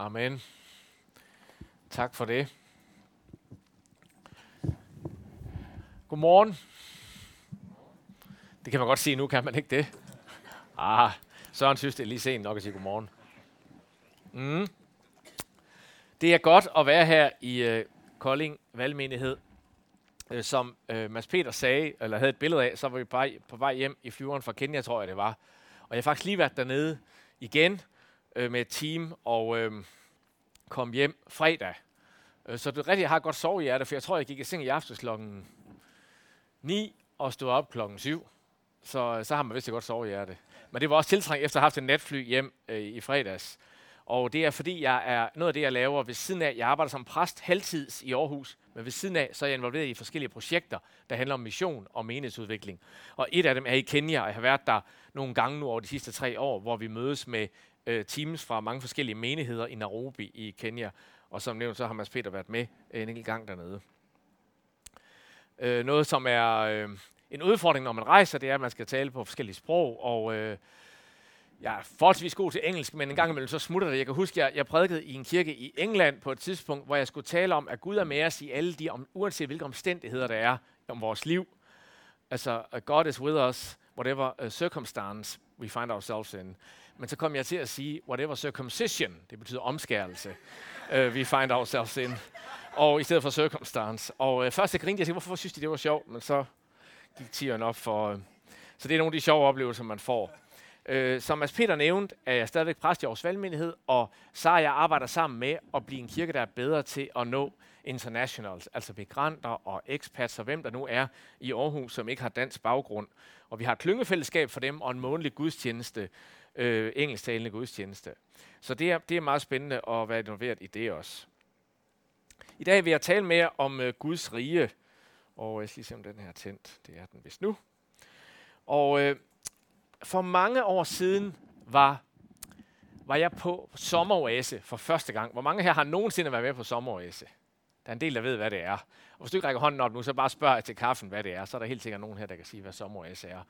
Amen. Tak for det. Godmorgen. Det kan man godt sige nu, kan man ikke det? Ah, Søren synes, det er lige sent nok at sige godmorgen. Mm. Det er godt at være her i uh, Kolding Valgmenighed. Uh, som uh, Mads Peter sagde, eller havde et billede af, så var vi på vej, på vej hjem i flyveren fra Kenya, tror jeg det var. Og jeg har faktisk lige været dernede igen øh, med et team, og øh, kom hjem fredag. Øh, så det rigtig har godt sovet i hjertet, for jeg tror, jeg gik i seng i aftes klokken 9 og stod op klokken 7. Så, øh, så har man vist godt sovet i hjertet. Men det var også tiltrængt efter at have haft en natfly hjem øh, i fredags. Og det er fordi, jeg er noget af det, jeg laver ved siden af. Jeg arbejder som præst halvtids i Aarhus, men ved siden af, så er jeg involveret i forskellige projekter, der handler om mission og menighedsudvikling. Og et af dem er i Kenya, og jeg har været der nogle gange nu over de sidste tre år, hvor vi mødes med øh, teams fra mange forskellige menigheder i Nairobi i Kenya. Og som nævnt, så har Mads Peter været med øh, en enkelt gang dernede. Øh, noget, som er øh, en udfordring, når man rejser, det er, at man skal tale på forskellige sprog, og øh, jeg er forholdsvis god til engelsk, men en gang imellem så smutter det. Jeg kan huske, at jeg, jeg prædikede i en kirke i England på et tidspunkt, hvor jeg skulle tale om, at Gud er med os i alle de, om, uanset hvilke omstændigheder der er om vores liv. Altså, uh, God is with us, whatever uh, circumstance we find ourselves in. Men så kom jeg til at sige, whatever circumcision, det betyder omskærelse, øh, uh, we find ourselves in. Og i stedet for circumstance. Og uh, først jeg grinte, jeg tænkte, hvorfor synes de, det var sjovt? Men så gik tieren op for... Uh, så det er nogle af de sjove oplevelser, man får. Uh, som Mads Peter nævnte, er jeg stadigvæk præst i Aarhus Valgmenighed, og så jeg arbejder sammen med at blive en kirke, der er bedre til at nå internationals, altså migranter og expats og hvem der nu er i Aarhus, som ikke har dansk baggrund. Og vi har et klyngefællesskab for dem og en månedlig gudstjeneste, øh, engelsktalende gudstjeneste. Så det er, det er meget spændende at være involveret i det også. I dag vil jeg tale mere om øh, Guds rige, og øh, jeg skal lige se, om den her er tændt. Det er den vist nu. Og øh, for mange år siden var, var jeg på sommeroase for første gang. Hvor mange her har nogensinde været med på sommeroase? Der er en del, der ved, hvad det er. Og hvis du ikke rækker hånden op nu, så bare spørg til kaffen, hvad det er. Så er der helt sikkert nogen her, der kan sige, hvad sommeroase er.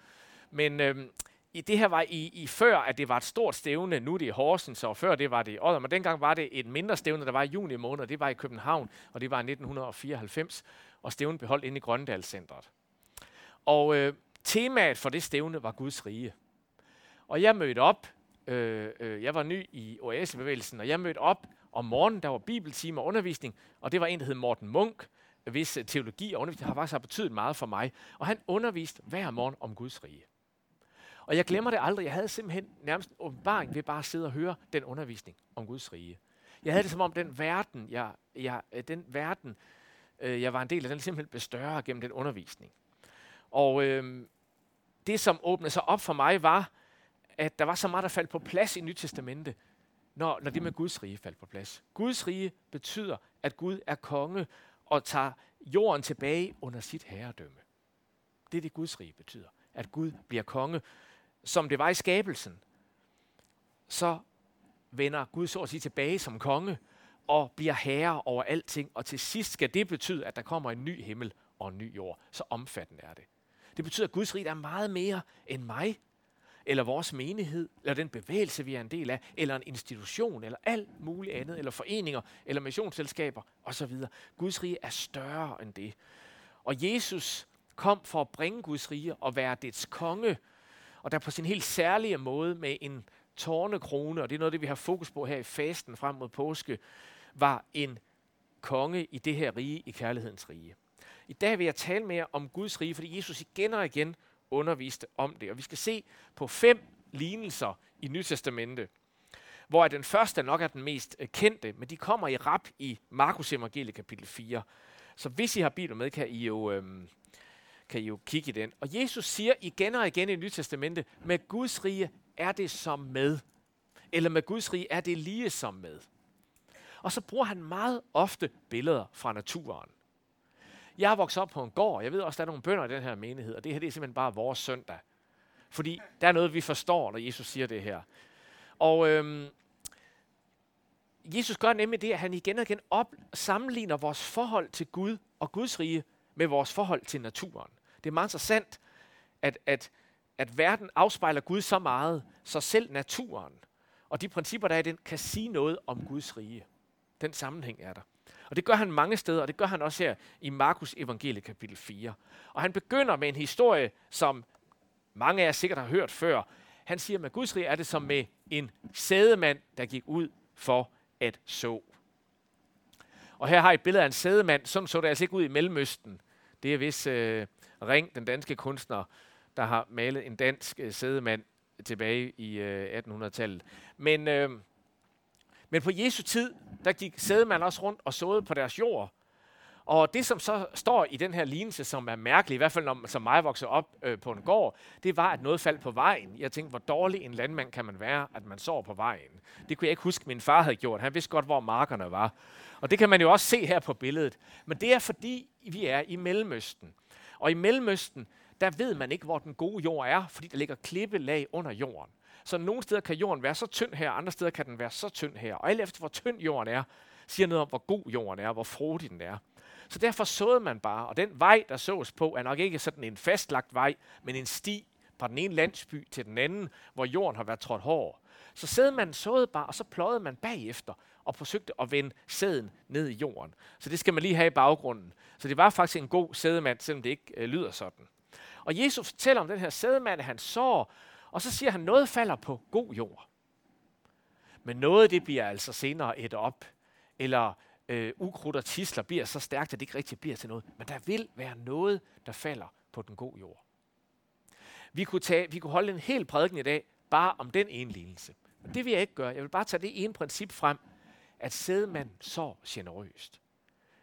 Men øh, i det her var i, i før, at det var et stort stævne. Nu er det i Horsens, og før det var det i Odder. Men dengang var det et mindre stævne, der var i juni måned. Det var i København, og det var i 1994. Og stævnen beholdt inde i Grøndalscentret. Og øh, temaet for det stævne var Guds rige. Og jeg mødte op. Øh, øh, jeg var ny i OAS-bevægelsen, og jeg mødte op om morgenen. Der var bibeltime og undervisning, og det var en, der hed Morten Munk, hvis øh, teologi og undervisning har faktisk har betydet meget for mig. Og han underviste hver morgen om Guds rige. Og jeg glemmer det aldrig. Jeg havde simpelthen nærmest en åbenbaring ved bare at sidde og høre den undervisning om Guds rige. Jeg havde det som om den verden, jeg, jeg, øh, den verden, øh, jeg var en del af, den simpelthen blev større gennem den undervisning. Og øh, det, som åbnede sig op for mig, var, at der var så meget, der faldt på plads i Nyt Testamente, når, når det med Guds rige faldt på plads. Guds rige betyder, at Gud er konge og tager jorden tilbage under sit herredømme. Det er det, Guds rige betyder. At Gud bliver konge som det var i skabelsen, så vender Gud så at sige tilbage som konge og bliver herre over alting. Og til sidst skal det betyde, at der kommer en ny himmel og en ny jord. Så omfattende er det. Det betyder, at Guds rige er meget mere end mig, eller vores menighed, eller den bevægelse, vi er en del af, eller en institution, eller alt muligt andet, eller foreninger, eller missionsselskaber osv. Guds rige er større end det. Og Jesus kom for at bringe Guds rige og være dets konge, og der på sin helt særlige måde med en tårnekrone, og det er noget det, vi har fokus på her i fasten frem mod påske, var en konge i det her rige, i kærlighedens rige. I dag vil jeg tale mere om Guds rige, fordi Jesus igen og igen underviste om det. Og vi skal se på fem lignelser i Nytestamente, hvor den første nok er den mest øh, kendte, men de kommer i rap i Markus evangeliet kapitel 4. Så hvis I har Bibelen med, kan I jo øhm, kan I jo kigge i den. Og Jesus siger igen og igen i Nyt Testamente, med Guds rige er det som med. Eller med Guds rige er det lige som med. Og så bruger han meget ofte billeder fra naturen. Jeg er vokset op på en gård. Jeg ved også, der er nogle bønder i den her menighed, og det her det er simpelthen bare vores søndag. Fordi der er noget, vi forstår, når Jesus siger det her. Og øhm, Jesus gør nemlig det, at han igen og igen op sammenligner vores forhold til Gud og Guds rige med vores forhold til naturen. Det er meget interessant, at, at, at verden afspejler Gud så meget, så selv naturen og de principper, der er i den, kan sige noget om Guds rige. Den sammenhæng er der. Og det gør han mange steder, og det gør han også her i Markus evangelie kapitel 4. Og han begynder med en historie, som mange af jer sikkert har hørt før. Han siger, at med Guds rige er det som med en sædemand, der gik ud for at så. Og her har I et billede af en sædemand. Sådan så det altså ikke ud i Mellemøsten. Det er vist øh, Ring, den danske kunstner, der har malet en dansk øh, sædemand tilbage i øh, 1800-tallet. Men, øh, men på Jesu tid, der gik sædemand også rundt og såede på deres jord. Og det, som så står i den her lignelse, som er mærkelig, i hvert fald når man, som mig voksede op øh, på en gård, det var, at noget faldt på vejen. Jeg tænkte, hvor dårlig en landmand kan man være, at man sår på vejen. Det kunne jeg ikke huske, min far havde gjort. Han vidste godt, hvor markerne var. Og det kan man jo også se her på billedet. Men det er fordi, vi er i Mellemøsten. Og i Mellemøsten, der ved man ikke, hvor den gode jord er, fordi der ligger klippelag under jorden. Så nogle steder kan jorden være så tynd her, andre steder kan den være så tynd her. Og alt efter, hvor tynd jorden er, siger noget om, hvor god jorden er, hvor frodig den er. Så derfor såede man bare, og den vej, der sås på, er nok ikke sådan en fastlagt vej, men en sti fra den ene landsby til den anden, hvor jorden har været trådt hård. Så sad man såede bare, og så pløjede man bagefter og forsøgte at vende sæden ned i jorden. Så det skal man lige have i baggrunden. Så det var faktisk en god sædemand, selvom det ikke øh, lyder sådan. Og Jesus fortæller om den her sædemand, han sår, og så siger han, noget falder på god jord. Men noget det bliver altså senere et op, eller øh, ukrudt og tisler bliver så stærkt, at det ikke rigtig bliver til noget. Men der vil være noget, der falder på den gode jord. Vi kunne, tage, vi kunne holde en hel prædiken i dag, bare om den ene lignelse. Men det vil jeg ikke gøre. Jeg vil bare tage det ene princip frem, at sædmand så generøst.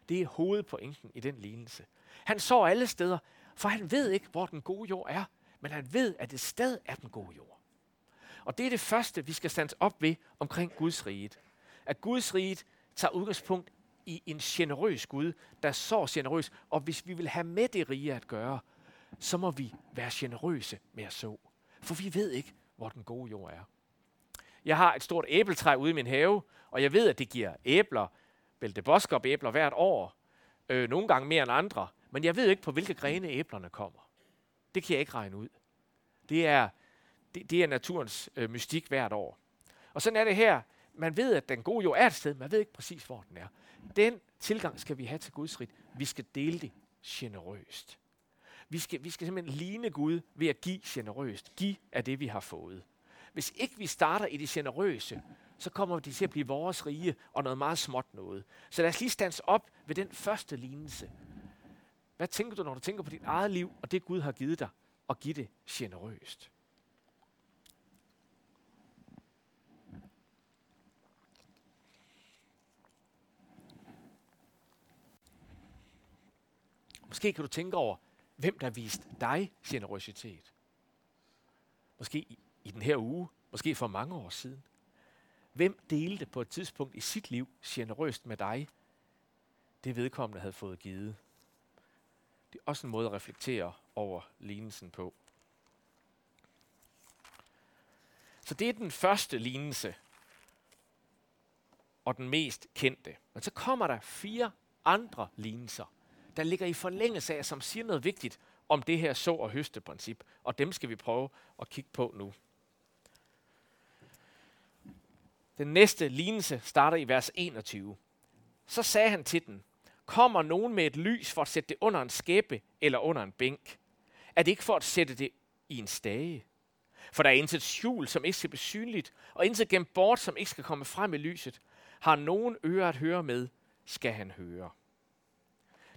Det er hovedpointen i den lignelse. Han så alle steder, for han ved ikke, hvor den gode jord er, men han ved, at det sted er den gode jord. Og det er det første, vi skal stands op ved omkring Guds rige. At Guds rige tager udgangspunkt i en generøs Gud, der så generøs. Og hvis vi vil have med det rige at gøre, så må vi være generøse med at så. For vi ved ikke, hvor den gode jord er. Jeg har et stort æbletræ ude i min have, og jeg ved, at det giver æbler, bælteboskop æbler hvert år. Øh, nogle gange mere end andre. Men jeg ved ikke, på hvilke grene æblerne kommer. Det kan jeg ikke regne ud. Det er, det, det er naturens øh, mystik hvert år. Og sådan er det her. Man ved, at den gode jord er et sted, man ved ikke præcis, hvor den er. Den tilgang skal vi have til Guds rit. Vi skal dele det generøst. Vi skal, vi skal simpelthen ligne Gud ved at give generøst. Giv af det, vi har fået. Hvis ikke vi starter i det generøse, så kommer det til at blive vores rige og noget meget småt noget. Så lad os lige stands op ved den første lignelse. Hvad tænker du, når du tænker på dit eget liv og det Gud har givet dig, og give det generøst? Måske kan du tænke over, hvem der vist dig generøsitet. Måske i den her uge, måske for mange år siden. Hvem delte på et tidspunkt i sit liv generøst med dig, det vedkommende havde fået givet? Det er også en måde at reflektere over lignelsen på. Så det er den første lignelse, og den mest kendte. Men så kommer der fire andre lignelser, der ligger i forlængelse af, som siger noget vigtigt om det her så- og høste-princip. Og dem skal vi prøve at kigge på nu. Den næste lignelse starter i vers 21. Så sagde han til den, kommer nogen med et lys for at sætte det under en skæppe eller under en bænk? Er det ikke for at sætte det i en stage? For der er intet skjul, som ikke skal blive synligt, og intet gemt bort, som ikke skal komme frem i lyset. Har nogen øre at høre med, skal han høre.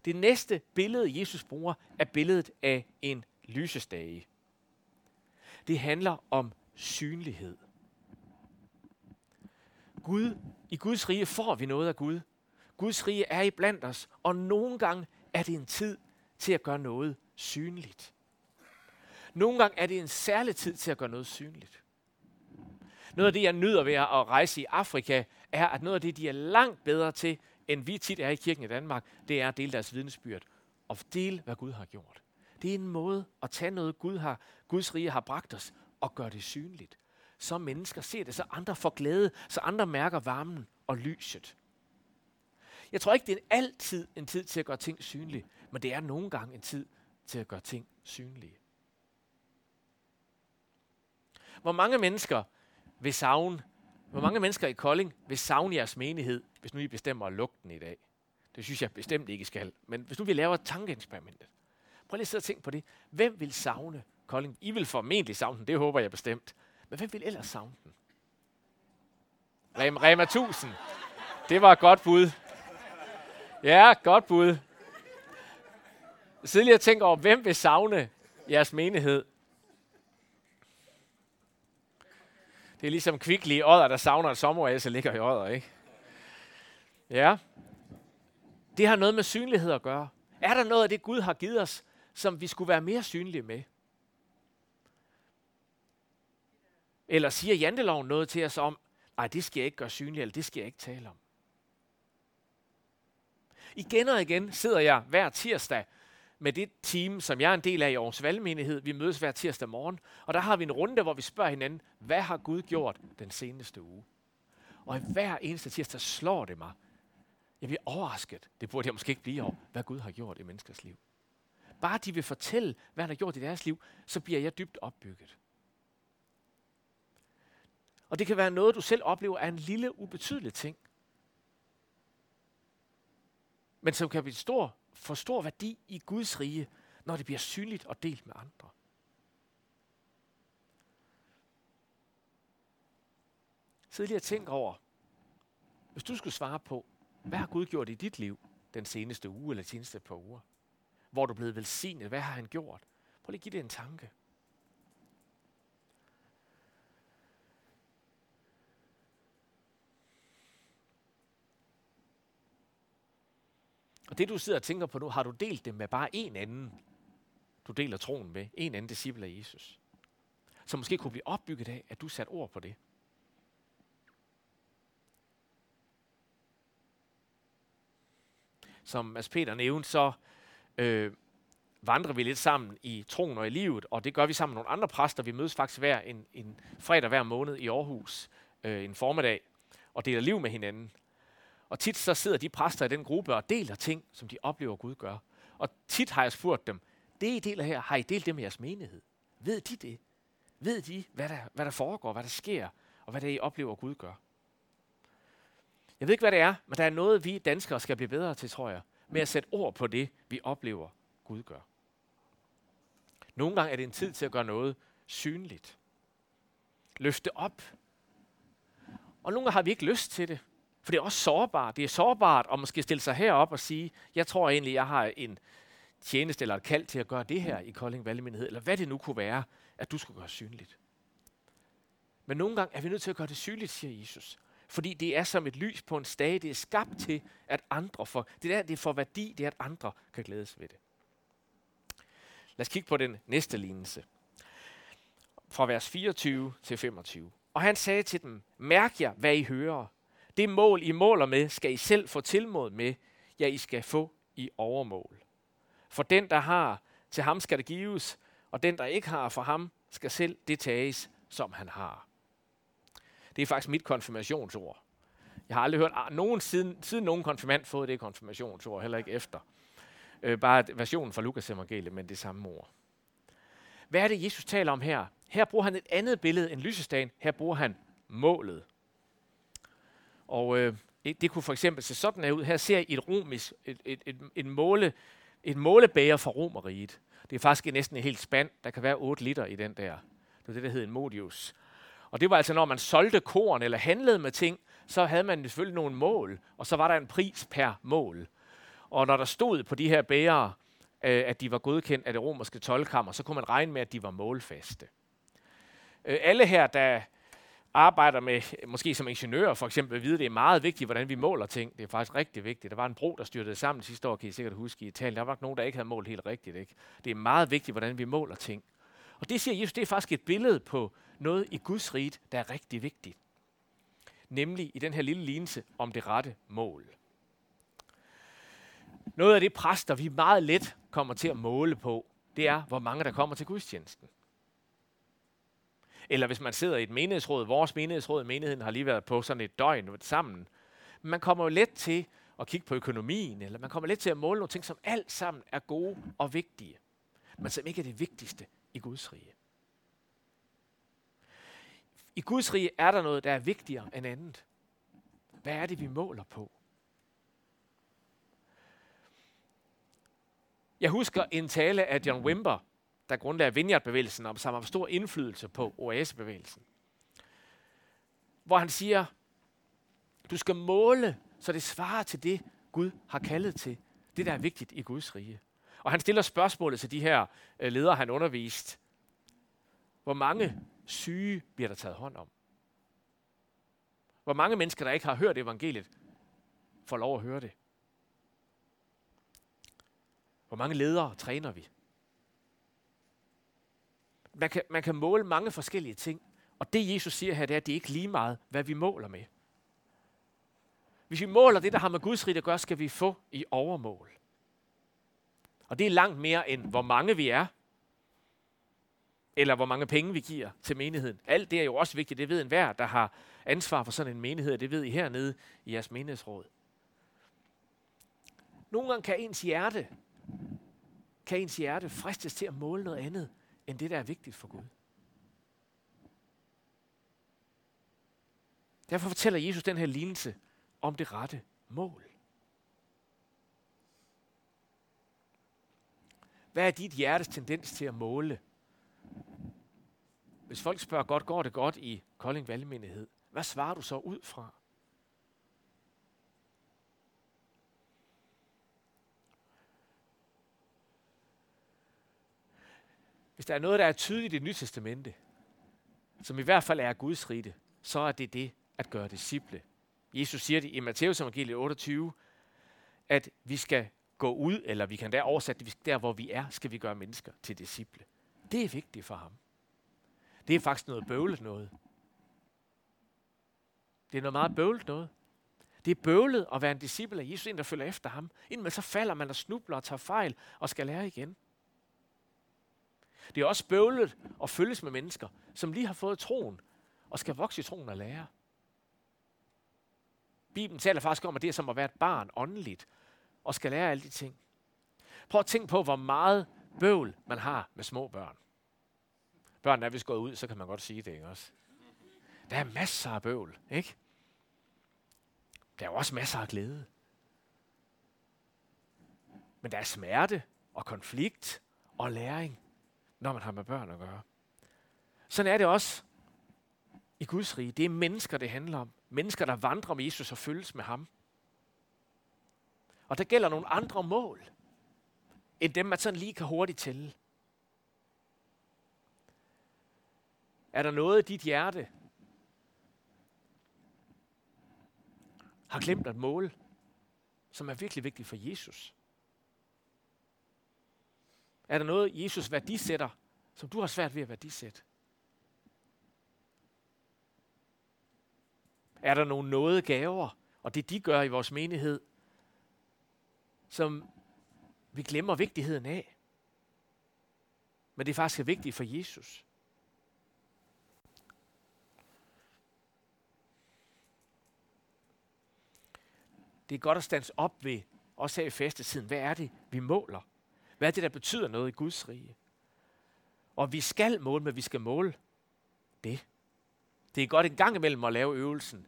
Det næste billede, Jesus bruger, er billedet af en lysestage. Det handler om synlighed. Gud, i Guds rige får vi noget af Gud. Guds rige er i blandt os, og nogle gange er det en tid til at gøre noget synligt. Nogle gange er det en særlig tid til at gøre noget synligt. Noget af det, jeg nyder ved at rejse i Afrika, er, at noget af det, de er langt bedre til, end vi tit er i kirken i Danmark, det er at dele deres vidnesbyrd og dele, hvad Gud har gjort. Det er en måde at tage noget, Gud har, Guds rige har bragt os, og gøre det synligt. Så mennesker ser det, så andre får glæde, så andre mærker varmen og lyset. Jeg tror ikke, det er altid en tid til at gøre ting synlige, men det er nogle gange en tid til at gøre ting synlige. Hvor mange mennesker vil savne Hvor mange mennesker i Kolding vil savne jeres menighed, hvis nu I bestemmer at lukke den i dag? Det synes jeg bestemt ikke, I skal. Men hvis nu vi laver et tankeeksperiment. Prøv lige at sidde og tænke på det. Hvem vil savne Kolding? I vil formentlig savne den, det håber jeg bestemt. Men hvem vil ellers savne den? Rema, Rema 1000. Det var et godt bud. Ja, godt bud. Sidde lige og over, hvem vil savne jeres menighed? Det er ligesom kviklige i Odder, der savner et sommer, så ligger i Odder, ikke? Ja. Det har noget med synlighed at gøre. Er der noget af det, Gud har givet os, som vi skulle være mere synlige med? Eller siger janteloven noget til os om, nej, det skal jeg ikke gøre synligt, eller det skal jeg ikke tale om? Igen og igen sidder jeg hver tirsdag med det team, som jeg er en del af i Aarhus Valgmenighed. Vi mødes hver tirsdag morgen, og der har vi en runde, hvor vi spørger hinanden, hvad har Gud gjort den seneste uge? Og i hver eneste tirsdag slår det mig. Jeg bliver overrasket. Det burde jeg måske ikke blive over, hvad Gud har gjort i menneskers liv. Bare de vil fortælle, hvad han har gjort i deres liv, så bliver jeg dybt opbygget. Og det kan være noget, du selv oplever er en lille, ubetydelig ting. Men som kan blive stor for stor værdi i Guds rige, når det bliver synligt og delt med andre. Sid lige og tænk over, hvis du skulle svare på, hvad har Gud gjort i dit liv den seneste uge eller de seneste par uger? Hvor du blevet velsignet, hvad har han gjort? Prøv lige at give det en tanke. Og det du sidder og tænker på nu, har du delt det med bare en anden, du deler troen med, en anden disciple af Jesus, som måske kunne blive opbygget af, at du satte ord på det. Som Mads Peter nævnte, så øh, vandrer vi lidt sammen i troen og i livet, og det gør vi sammen med nogle andre præster. Vi mødes faktisk hver en, en fredag hver måned i Aarhus øh, en formiddag og deler liv med hinanden. Og tit så sidder de præster i den gruppe og deler ting, som de oplever, Gud gør. Og tit har jeg spurgt dem, det I deler her, har I delt det med jeres menighed? Ved de det? Ved de, hvad der, hvad der foregår, hvad der sker, og hvad det er, I oplever, Gud gør? Jeg ved ikke, hvad det er, men der er noget, vi danskere skal blive bedre til, tror jeg, med at sætte ord på det, vi oplever, Gud gør. Nogle gange er det en tid til at gøre noget synligt. Løfte op. Og nogle gange har vi ikke lyst til det. For det er også sårbart. Det er sårbart at måske stille sig herop og sige, jeg tror egentlig, jeg har en tjeneste eller et kald til at gøre det her i Kolding Valgmenighed, eller hvad det nu kunne være, at du skulle gøre synligt. Men nogle gange er vi nødt til at gøre det synligt, siger Jesus. Fordi det er som et lys på en stage. Det er skabt til, at andre får, det er, det er for værdi, det er, at andre kan glædes ved det. Lad os kigge på den næste lignelse. Fra vers 24 til 25. Og han sagde til dem, mærk jer, hvad I hører. Det mål, I måler med, skal I selv få tilmod med. Ja, I skal få i overmål. For den, der har, til ham skal det gives, og den, der ikke har, for ham skal selv det tages, som han har. Det er faktisk mit konfirmationsord. Jeg har aldrig hørt ah, nogen siden, siden nogen konfirmand fået det konfirmationsord, heller ikke efter. Øh, bare versionen fra Lukas evangeliet, men det samme ord. Hvad er det, Jesus taler om her? Her bruger han et andet billede end lysestagen. Her bruger han målet. Og øh, det kunne for eksempel se sådan her ud. Her ser I et romisk, et, et, et, et, måle, et målebæger fra romeriet. Det er faktisk næsten en helt spand. Der kan være 8 liter i den der. Det er det, der hedder en modius. Og det var altså, når man solgte korn eller handlede med ting, så havde man selvfølgelig nogle mål, og så var der en pris per mål. Og når der stod på de her bærere, øh, at de var godkendt af det romerske tolkammer, så kunne man regne med, at de var målfaste. Øh, alle her, der arbejder med, måske som ingeniør for eksempel, at vide, at det er meget vigtigt, hvordan vi måler ting. Det er faktisk rigtig vigtigt. Der var en bro, der styrtede sammen sidste år, kan I sikkert huske i Italien. Der var nok nogen, der ikke havde målt helt rigtigt. Ikke? Det er meget vigtigt, hvordan vi måler ting. Og det siger Jesus, det er faktisk et billede på noget i Guds rige, der er rigtig vigtigt. Nemlig i den her lille lignelse om det rette mål. Noget af det præster, vi meget let kommer til at måle på, det er, hvor mange der kommer til gudstjenesten. Eller hvis man sidder i et menighedsråd, vores menighedsråd, menigheden har lige været på sådan et døgn sammen. Man kommer jo let til at kigge på økonomien, eller man kommer let til at måle nogle ting, som alt sammen er gode og vigtige, men som ikke er det vigtigste i Guds rige. I Guds rige er der noget, der er vigtigere end andet. Hvad er det, vi måler på? Jeg husker en tale af John Wimber, der grundlagde Vineyard-bevægelsen, og som har stor indflydelse på OAS-bevægelsen. Hvor han siger, du skal måle, så det svarer til det, Gud har kaldet til. Det, der er vigtigt i Guds rige. Og han stiller spørgsmålet til de her øh, ledere, han undervist. Hvor mange syge bliver der taget hånd om? Hvor mange mennesker, der ikke har hørt evangeliet, får lov at høre det? Hvor mange ledere træner vi? Man kan, man kan måle mange forskellige ting. Og det Jesus siger her, det er, at det er ikke lige meget, hvad vi måler med. Hvis vi måler det, der har med Guds rige at gøre, skal vi få i overmål. Og det er langt mere end, hvor mange vi er, eller hvor mange penge vi giver til menigheden. Alt det er jo også vigtigt. Det ved enhver, der har ansvar for sådan en menighed. Det ved I hernede i jeres menighedsråd. Nogle gange kan ens hjerte, kan ens hjerte fristes til at måle noget andet, end det, der er vigtigt for Gud. Derfor fortæller Jesus den her lignelse om det rette mål. Hvad er dit hjertes tendens til at måle? Hvis folk spørger godt, går det godt i Kolding Valgmenighed? Hvad svarer du så ud fra? Hvis der er noget, der er tydeligt i det nye testamente, som i hvert fald er Guds rige, så er det det at gøre disciple. Jesus siger det i Matteus evangeliet 28, at vi skal gå ud, eller vi kan der oversætte det, der hvor vi er, skal vi gøre mennesker til disciple. Det er vigtigt for ham. Det er faktisk noget bøvlet noget. Det er noget meget bøvlet noget. Det er bøvlet at være en disciple af Jesus, en der følger efter ham. Indimellem så falder man og snubler og tager fejl og skal lære igen. Det er også bøvlet at følges med mennesker, som lige har fået troen og skal vokse i troen og lære. Bibelen taler faktisk om, at det er som at være et barn åndeligt og skal lære alle de ting. Prøv at tænke på, hvor meget bøvl man har med små børn. Børnene er vist gået ud, så kan man godt sige det, ikke også? Der er masser af bøvl, ikke? Der er også masser af glæde. Men der er smerte og konflikt og læring, når man har med børn at gøre. Sådan er det også i Guds rige. Det er mennesker, det handler om. Mennesker, der vandrer med Jesus og følges med ham. Og der gælder nogle andre mål, end dem, man sådan lige kan hurtigt tælle. Er der noget i dit hjerte, har glemt at måle, som er virkelig vigtigt for Jesus? Er der noget, Jesus værdisætter, som du har svært ved at værdisætte? Er der nogle nåde gaver, og det de gør i vores menighed, som vi glemmer vigtigheden af? Men det er faktisk vigtigt for Jesus. Det er godt at stands op ved, også her i festetiden. Hvad er det, vi måler? Hvad er det, der betyder noget i Guds rige? Og vi skal måle, men vi skal måle det. Det er godt en gang imellem at lave øvelsen.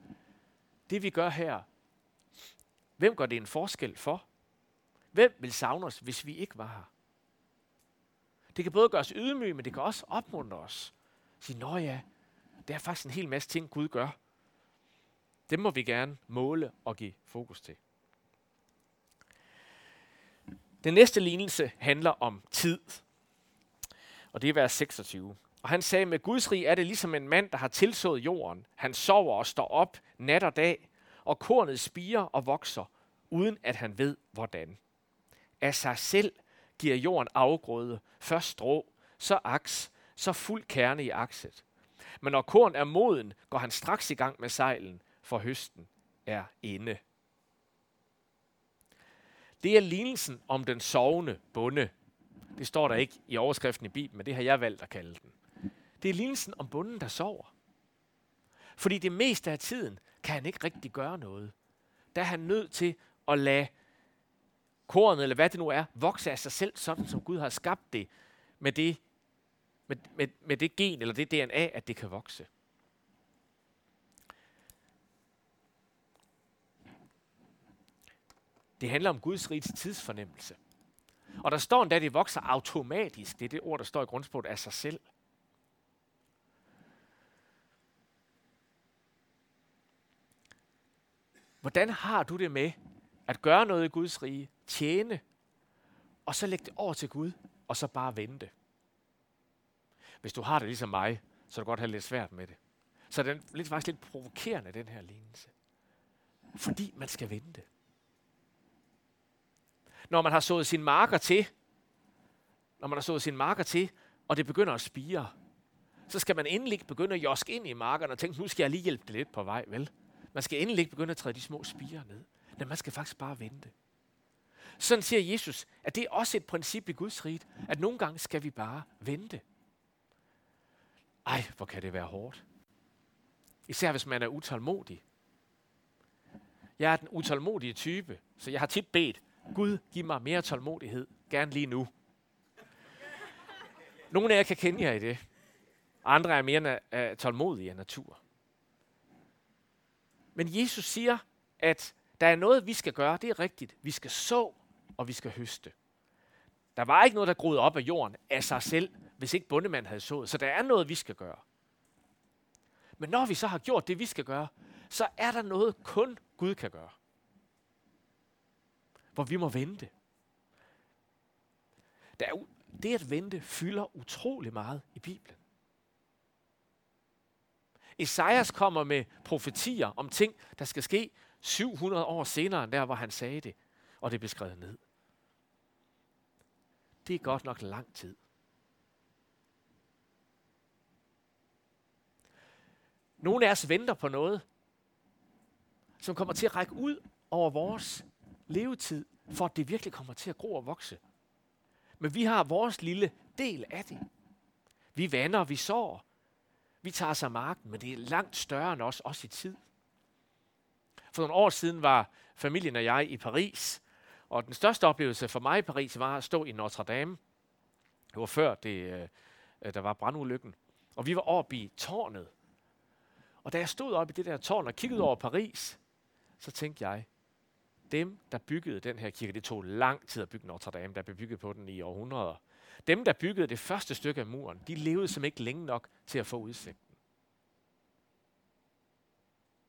Det vi gør her, hvem gør det en forskel for? Hvem vil savne os, hvis vi ikke var her? Det kan både gøre os ydmyge, men det kan også opmuntre os. Sige, nå ja, der er faktisk en hel masse ting, Gud gør. Det må vi gerne måle og give fokus til. Den næste lignelse handler om tid. Og det er vers 26. Og han sagde, med Guds rig er det ligesom en mand, der har tilsået jorden. Han sover og står op nat og dag, og kornet spiger og vokser, uden at han ved hvordan. Af sig selv giver jorden afgrøde, først strå, så aks, så fuld kerne i akset. Men når korn er moden, går han straks i gang med sejlen, for høsten er inde. Det er lignelsen om den sovende bonde. Det står der ikke i overskriften i Bibelen, men det har jeg valgt at kalde den. Det er lignelsen om bunden, der sover. Fordi det meste af tiden kan han ikke rigtig gøre noget. Der er han nødt til at lade kornet, eller hvad det nu er, vokse af sig selv, sådan som Gud har skabt det, med det, med, med, med det gen, eller det DNA, at det kan vokse. Det handler om Guds rigs tidsfornemmelse. Og der står endda, at det vokser automatisk. Det er det ord, der står i grundsproget af sig selv. Hvordan har du det med at gøre noget i Guds rige, tjene, og så lægge det over til Gud, og så bare vente? Hvis du har det ligesom mig, så er du godt have lidt svært med det. Så er den lidt, faktisk lidt provokerende, den her lignelse. Fordi man skal vente. Når man har sået sin marker til, når man har sået sin marker til, og det begynder at spire, så skal man endelig ikke begynde at joske ind i markerne og tænke, nu skal jeg lige hjælpe det lidt på vej, vel? Man skal endelig ikke begynde at træde de små spirer ned. Men man skal faktisk bare vente. Sådan siger Jesus, at det er også et princip i Guds rige, at nogle gange skal vi bare vente. Ej, hvor kan det være hårdt. Især hvis man er utålmodig. Jeg er den utålmodige type, så jeg har tit bedt, Gud, giv mig mere tålmodighed, gerne lige nu. Nogle af jer kan kende jer i det. Andre er mere na- tålmodige af natur. Men Jesus siger, at der er noget, vi skal gøre. Det er rigtigt. Vi skal så, og vi skal høste. Der var ikke noget, der groede op af jorden af sig selv, hvis ikke bondemanden havde sået. Så der er noget, vi skal gøre. Men når vi så har gjort det, vi skal gøre, så er der noget, kun Gud kan gøre. Hvor vi må vente. Der er, det at vente fylder utrolig meget i Bibelen. Esajas kommer med profetier om ting, der skal ske 700 år senere end der, hvor han sagde det, og det blev skrevet ned. Det er godt nok lang tid. Nogle af os venter på noget, som kommer til at række ud over vores levetid, for at det virkelig kommer til at gro og vokse. Men vi har vores lille del af det. Vi vander, vi sår, vi tager os af marken, men det er langt større end os, også i tid. For nogle år siden var familien og jeg i Paris, og den største oplevelse for mig i Paris var at stå i Notre Dame. Det var før det, øh, der var brandulykken. Og vi var oppe i tårnet. Og da jeg stod oppe i det der tårn og kiggede over Paris, så tænkte jeg, dem, der byggede den her kirke, det tog lang tid at bygge Notre Dame, der blev bygget på den i århundreder. Dem, der byggede det første stykke af muren, de levede som ikke længe nok til at få udsigten.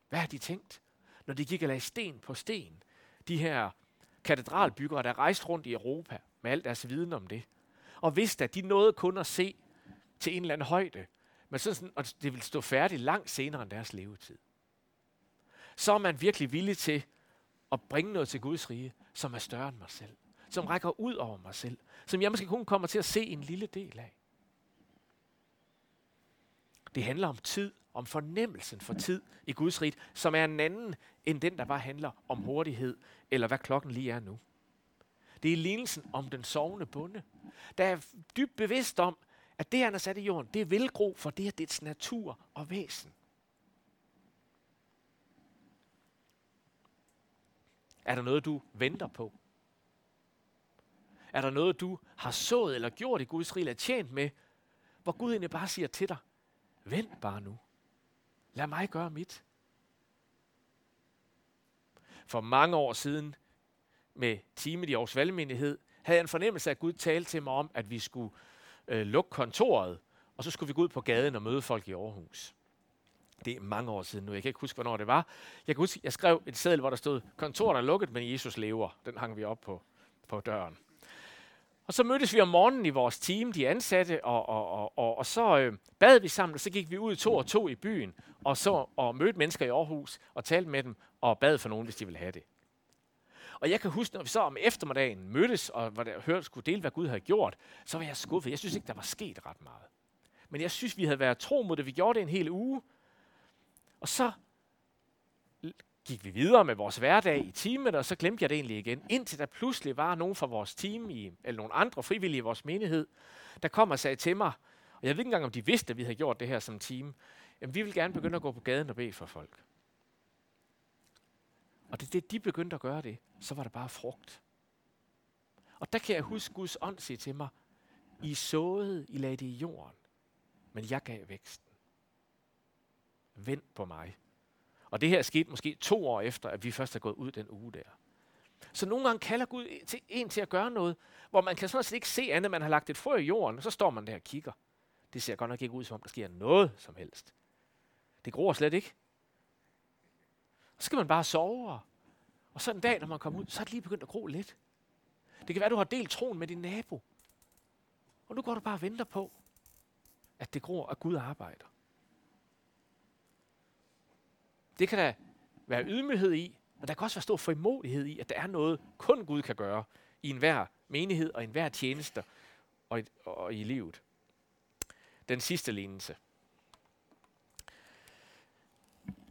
Hvad har de tænkt, når de gik og lagde sten på sten? De her katedralbyggere, der rejste rundt i Europa med al deres viden om det. Og vidste, at de nåede kun at se til en eller anden højde, men sådan, og det ville stå færdigt langt senere end deres levetid. Så er man virkelig villig til at bringe noget til Guds rige, som er større end mig selv som rækker ud over mig selv, som jeg måske kun kommer til at se en lille del af. Det handler om tid, om fornemmelsen for tid i Guds rige, som er en anden end den, der bare handler om hurtighed, eller hvad klokken lige er nu. Det er lignelsen om den sovende bonde, der er dybt bevidst om, at det, han har sat i jorden, det vil gro, for det er dets natur og væsen. Er der noget, du venter på? Er der noget, du har sået eller gjort i Guds rige, eller tjent med, hvor Gud egentlig bare siger til dig, vent bare nu. Lad mig gøre mit. For mange år siden, med teamet i Aarhus Valgmenighed, havde jeg en fornemmelse af, at Gud talte til mig om, at vi skulle øh, lukke kontoret, og så skulle vi gå ud på gaden og møde folk i Aarhus. Det er mange år siden nu. Jeg kan ikke huske, hvornår det var. Jeg kan huske, jeg skrev et seddel, hvor der stod, kontoret er lukket, men Jesus lever. Den hang vi op på, på døren. Og så mødtes vi om morgenen i vores team, de ansatte, og, og, og, og, og så øh, bad vi sammen, og så gik vi ud to og to i byen, og så og mødte mennesker i Aarhus, og talte med dem, og bad for nogen, hvis de ville have det. Og jeg kan huske, når vi så om eftermiddagen mødtes, og hvor der hørte skulle dele, hvad Gud havde gjort, så var jeg skuffet. Jeg synes ikke, der var sket ret meget. Men jeg synes, vi havde været tro mod det. Vi gjorde det en hel uge. Og så gik vi videre med vores hverdag i teamet, og så glemte jeg det egentlig igen. Indtil der pludselig var nogen fra vores team, i, eller nogle andre frivillige i vores menighed, der kom og sagde til mig, og jeg ved ikke engang, om de vidste, at vi havde gjort det her som team, jamen vi vil gerne begynde at gå på gaden og bede for folk. Og det det, de begyndte at gøre det, så var det bare frugt. Og der kan jeg huske Guds ånd sige til mig, I såede, I lagde det i jorden, men jeg gav vækst. Vent på mig. Og det her skete måske to år efter, at vi først er gået ud den uge der. Så nogle gange kalder Gud til, en til at gøre noget, hvor man kan sådan set ikke se andet, man har lagt et frø i jorden, og så står man der og kigger. Det ser godt nok ikke ud, som om der sker noget som helst. Det gror slet ikke. Så skal man bare sove. Og så en dag, når man kommer ud, så er det lige begyndt at gro lidt. Det kan være, du har delt troen med din nabo. Og nu går du bare og venter på, at det gror, at Gud arbejder. Det kan der være ydmyghed i, men der kan også være stor frimodighed i, at der er noget, kun Gud kan gøre i enhver menighed og enhver tjeneste og i, og i livet. Den sidste lignelse.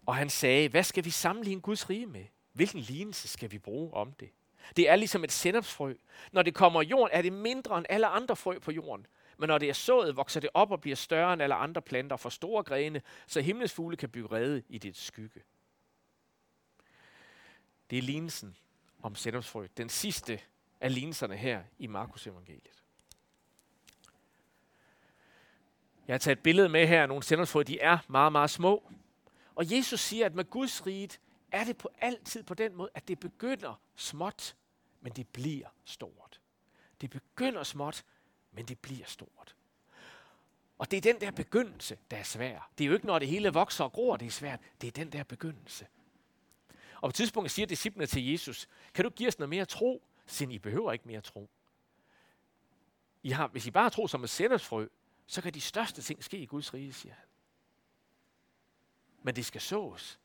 Og han sagde, hvad skal vi sammenligne Guds rige med? Hvilken lignelse skal vi bruge om det? Det er ligesom et sennepsfrø. Når det kommer i jorden, er det mindre end alle andre frø på jorden. Men når det er sået, vokser det op og bliver større end alle andre planter for store grene, så himlens fugle kan bygge rede i dit skygge. Det er lignelsen om sennepsfrø. Den sidste af lignelserne her i Markus evangeliet. Jeg har taget et billede med her af nogle sennepsfrø. De er meget, meget små. Og Jesus siger, at med Guds rige er det på altid på den måde, at det begynder småt, men det bliver stort. Det begynder småt, men det bliver stort. Og det er den der begyndelse, der er svær. Det er jo ikke, når det hele vokser og gror, det er svært. Det er den der begyndelse. Og på et tidspunkt siger disciplene til Jesus, kan du give os noget mere tro? Så I behøver ikke mere tro. I har, hvis I bare tror som et sættersfrø, så kan de største ting ske i Guds rige, siger han. Men det skal sås.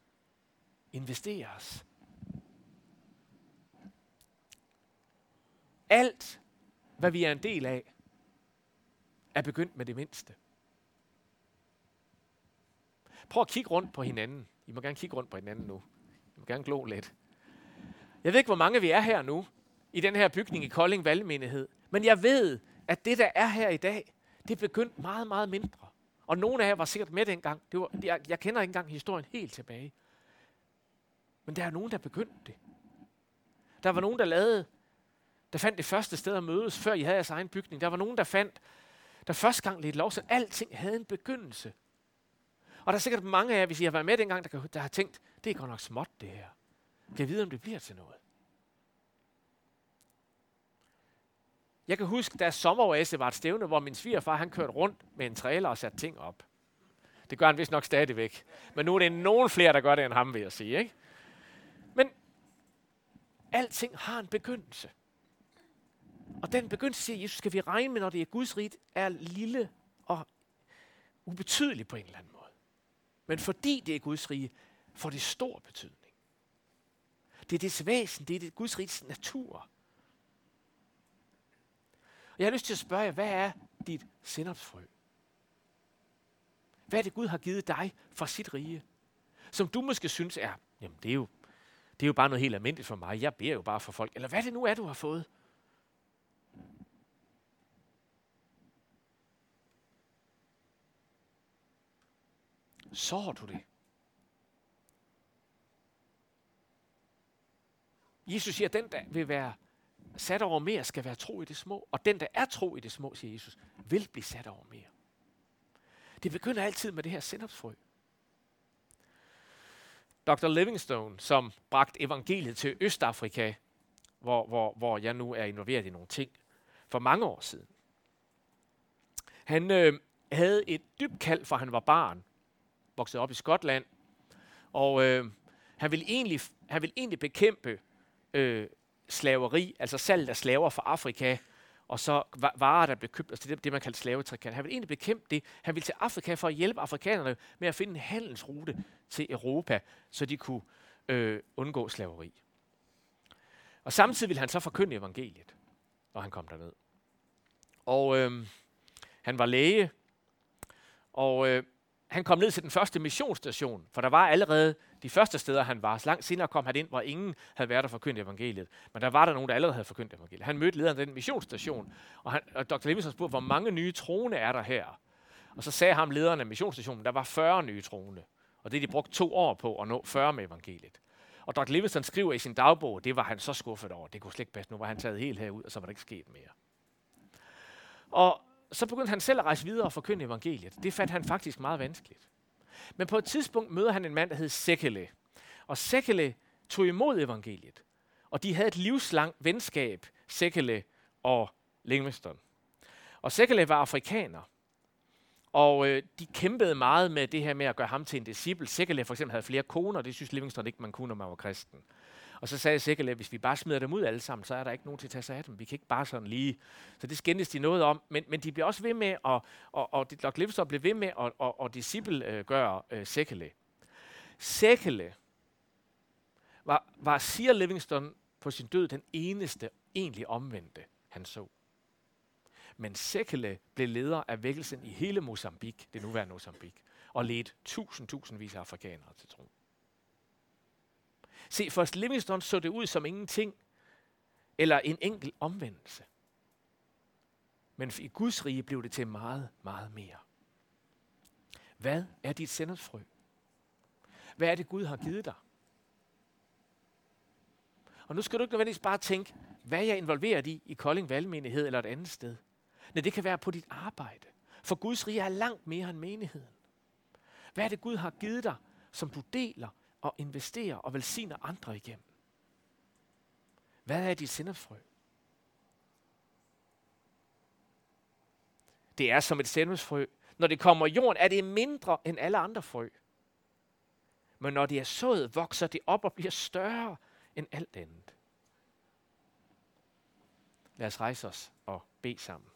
Investeres. Alt, hvad vi er en del af, er begyndt med det mindste. Prøv at kigge rundt på hinanden. I må gerne kigge rundt på hinanden nu. I må gerne glo lidt. Jeg ved ikke, hvor mange vi er her nu, i den her bygning i Kolding Valgmenighed. Men jeg ved, at det, der er her i dag, det er begyndt meget, meget mindre. Og nogle af jer var sikkert med dengang. Det var, jeg, jeg kender ikke engang historien helt tilbage. Men der er nogen, der begyndte det. Der var nogen, der lavede, der fandt det første sted at mødes, før I havde jeres egen bygning. Der var nogen, der fandt, der første gang lidt lov, så alting havde en begyndelse. Og der er sikkert mange af jer, hvis I har været med dengang, der, der har tænkt, det er godt nok småt det her. Kan jeg vide, om det bliver til noget? Jeg kan huske, da sommeråret var et stævne, hvor min svigerfar han kørte rundt med en trailer og satte ting op. Det gør han vist nok stadigvæk. Men nu er det nogen flere, der gør det end ham, vil jeg sige. Ikke? Men alting har en begyndelse. Og den begyndelse, siger Jesus, skal vi regne med, når det er Guds rigt, er lille og ubetydelig på en eller anden måde. Men fordi det er Guds rige, får det stor betydning. Det er dets væsen, det er det Guds rigs natur. Og jeg har lyst til at spørge jer, hvad er dit sindopsfrø? Hvad er det, Gud har givet dig fra sit rige? Som du måske synes er, jamen det er jo, det er jo bare noget helt almindeligt for mig. Jeg beder jo bare for folk. Eller hvad det nu er, du har fået. Så du det? Jesus siger, at den, der vil være sat over mere, skal være tro i det små. Og den, der er tro i det små, siger Jesus, vil blive sat over mere. Det begynder altid med det her sindopsfrø. Dr. Livingstone, som bragte evangeliet til Østafrika, hvor, hvor, hvor jeg nu er involveret i nogle ting, for mange år siden. Han øh, havde et dybt kald, for han var barn, vokset op i Skotland, og øh, han, ville egentlig, han ville egentlig bekæmpe øh, slaveri, altså salg af slaver fra Afrika, og så varer, der blev købt, altså det, det man kaldte slavetrikant. Han ville egentlig bekæmpe det. Han ville til Afrika for at hjælpe afrikanerne med at finde en handelsrute til Europa, så de kunne øh, undgå slaveri. Og samtidig ville han så forkynde evangeliet, når han kom derned. Og øh, han var læge, og øh, han kom ned til den første missionsstation, for der var allerede de første steder, han var. Så langt senere kom han ind, hvor ingen havde været der forkyndt evangeliet. Men der var der nogen, der allerede havde forkyndt evangeliet. Han mødte lederen af den missionsstation, og, han, og Dr. Livingston spurgte, hvor mange nye troende er der her? Og så sagde ham lederen af missionsstationen, der var 40 nye troende. Og det de brugte to år på at nå 40 med evangeliet. Og Dr. Livingston skriver i sin dagbog, det var han så skuffet over. Det kunne slet ikke passe. Nu var han taget helt herud, og så var der ikke sket mere. Og så begyndte han selv at rejse videre og forkynde evangeliet. Det fandt han faktisk meget vanskeligt. Men på et tidspunkt møder han en mand, der hed Sekele. Og Sekele tog imod evangeliet. Og de havde et livslangt venskab, Sekele og Livingstone. Og Sekele var afrikaner. Og øh, de kæmpede meget med det her med at gøre ham til en disciple. Sekele for eksempel havde flere koner, det synes Livingstone ikke, man kunne, når man var kristen. Og så sagde Sekele, at hvis vi bare smider dem ud alle sammen, så er der ikke nogen til at tage sig af dem. Vi kan ikke bare sådan lige... Så det skændes de noget om. Men, men de blev også ved med, at, og, og, og Livingstone blev ved med at og, og disciple øh, gøre øh, Sekele. Sekele var, var, siger Livingstone på sin død, den eneste egentlig omvendte, han så. Men Sekele blev leder af vækkelsen i hele Mozambique, det nuværende Mozambique, og ledte tusind, tusindvis af afrikanere til tro. Se, for Livingstone så det ud som ingenting, eller en enkelt omvendelse. Men i Guds rige blev det til meget, meget mere. Hvad er dit sendelsfrø? Hvad er det, Gud har givet dig? Og nu skal du ikke nødvendigvis bare tænke, hvad er jeg involveret i i Kolding Valgmenighed eller et andet sted. Nej, det kan være på dit arbejde. For Guds rige er langt mere end menigheden. Hvad er det, Gud har givet dig, som du deler og investerer og velsigner andre igennem? Hvad er dit sendefrø? Det er som et sendefrø. Når det kommer i jorden, er det mindre end alle andre frø. Men når det er sået, vokser det op og bliver større end alt andet. Lad os rejse os og bede sammen.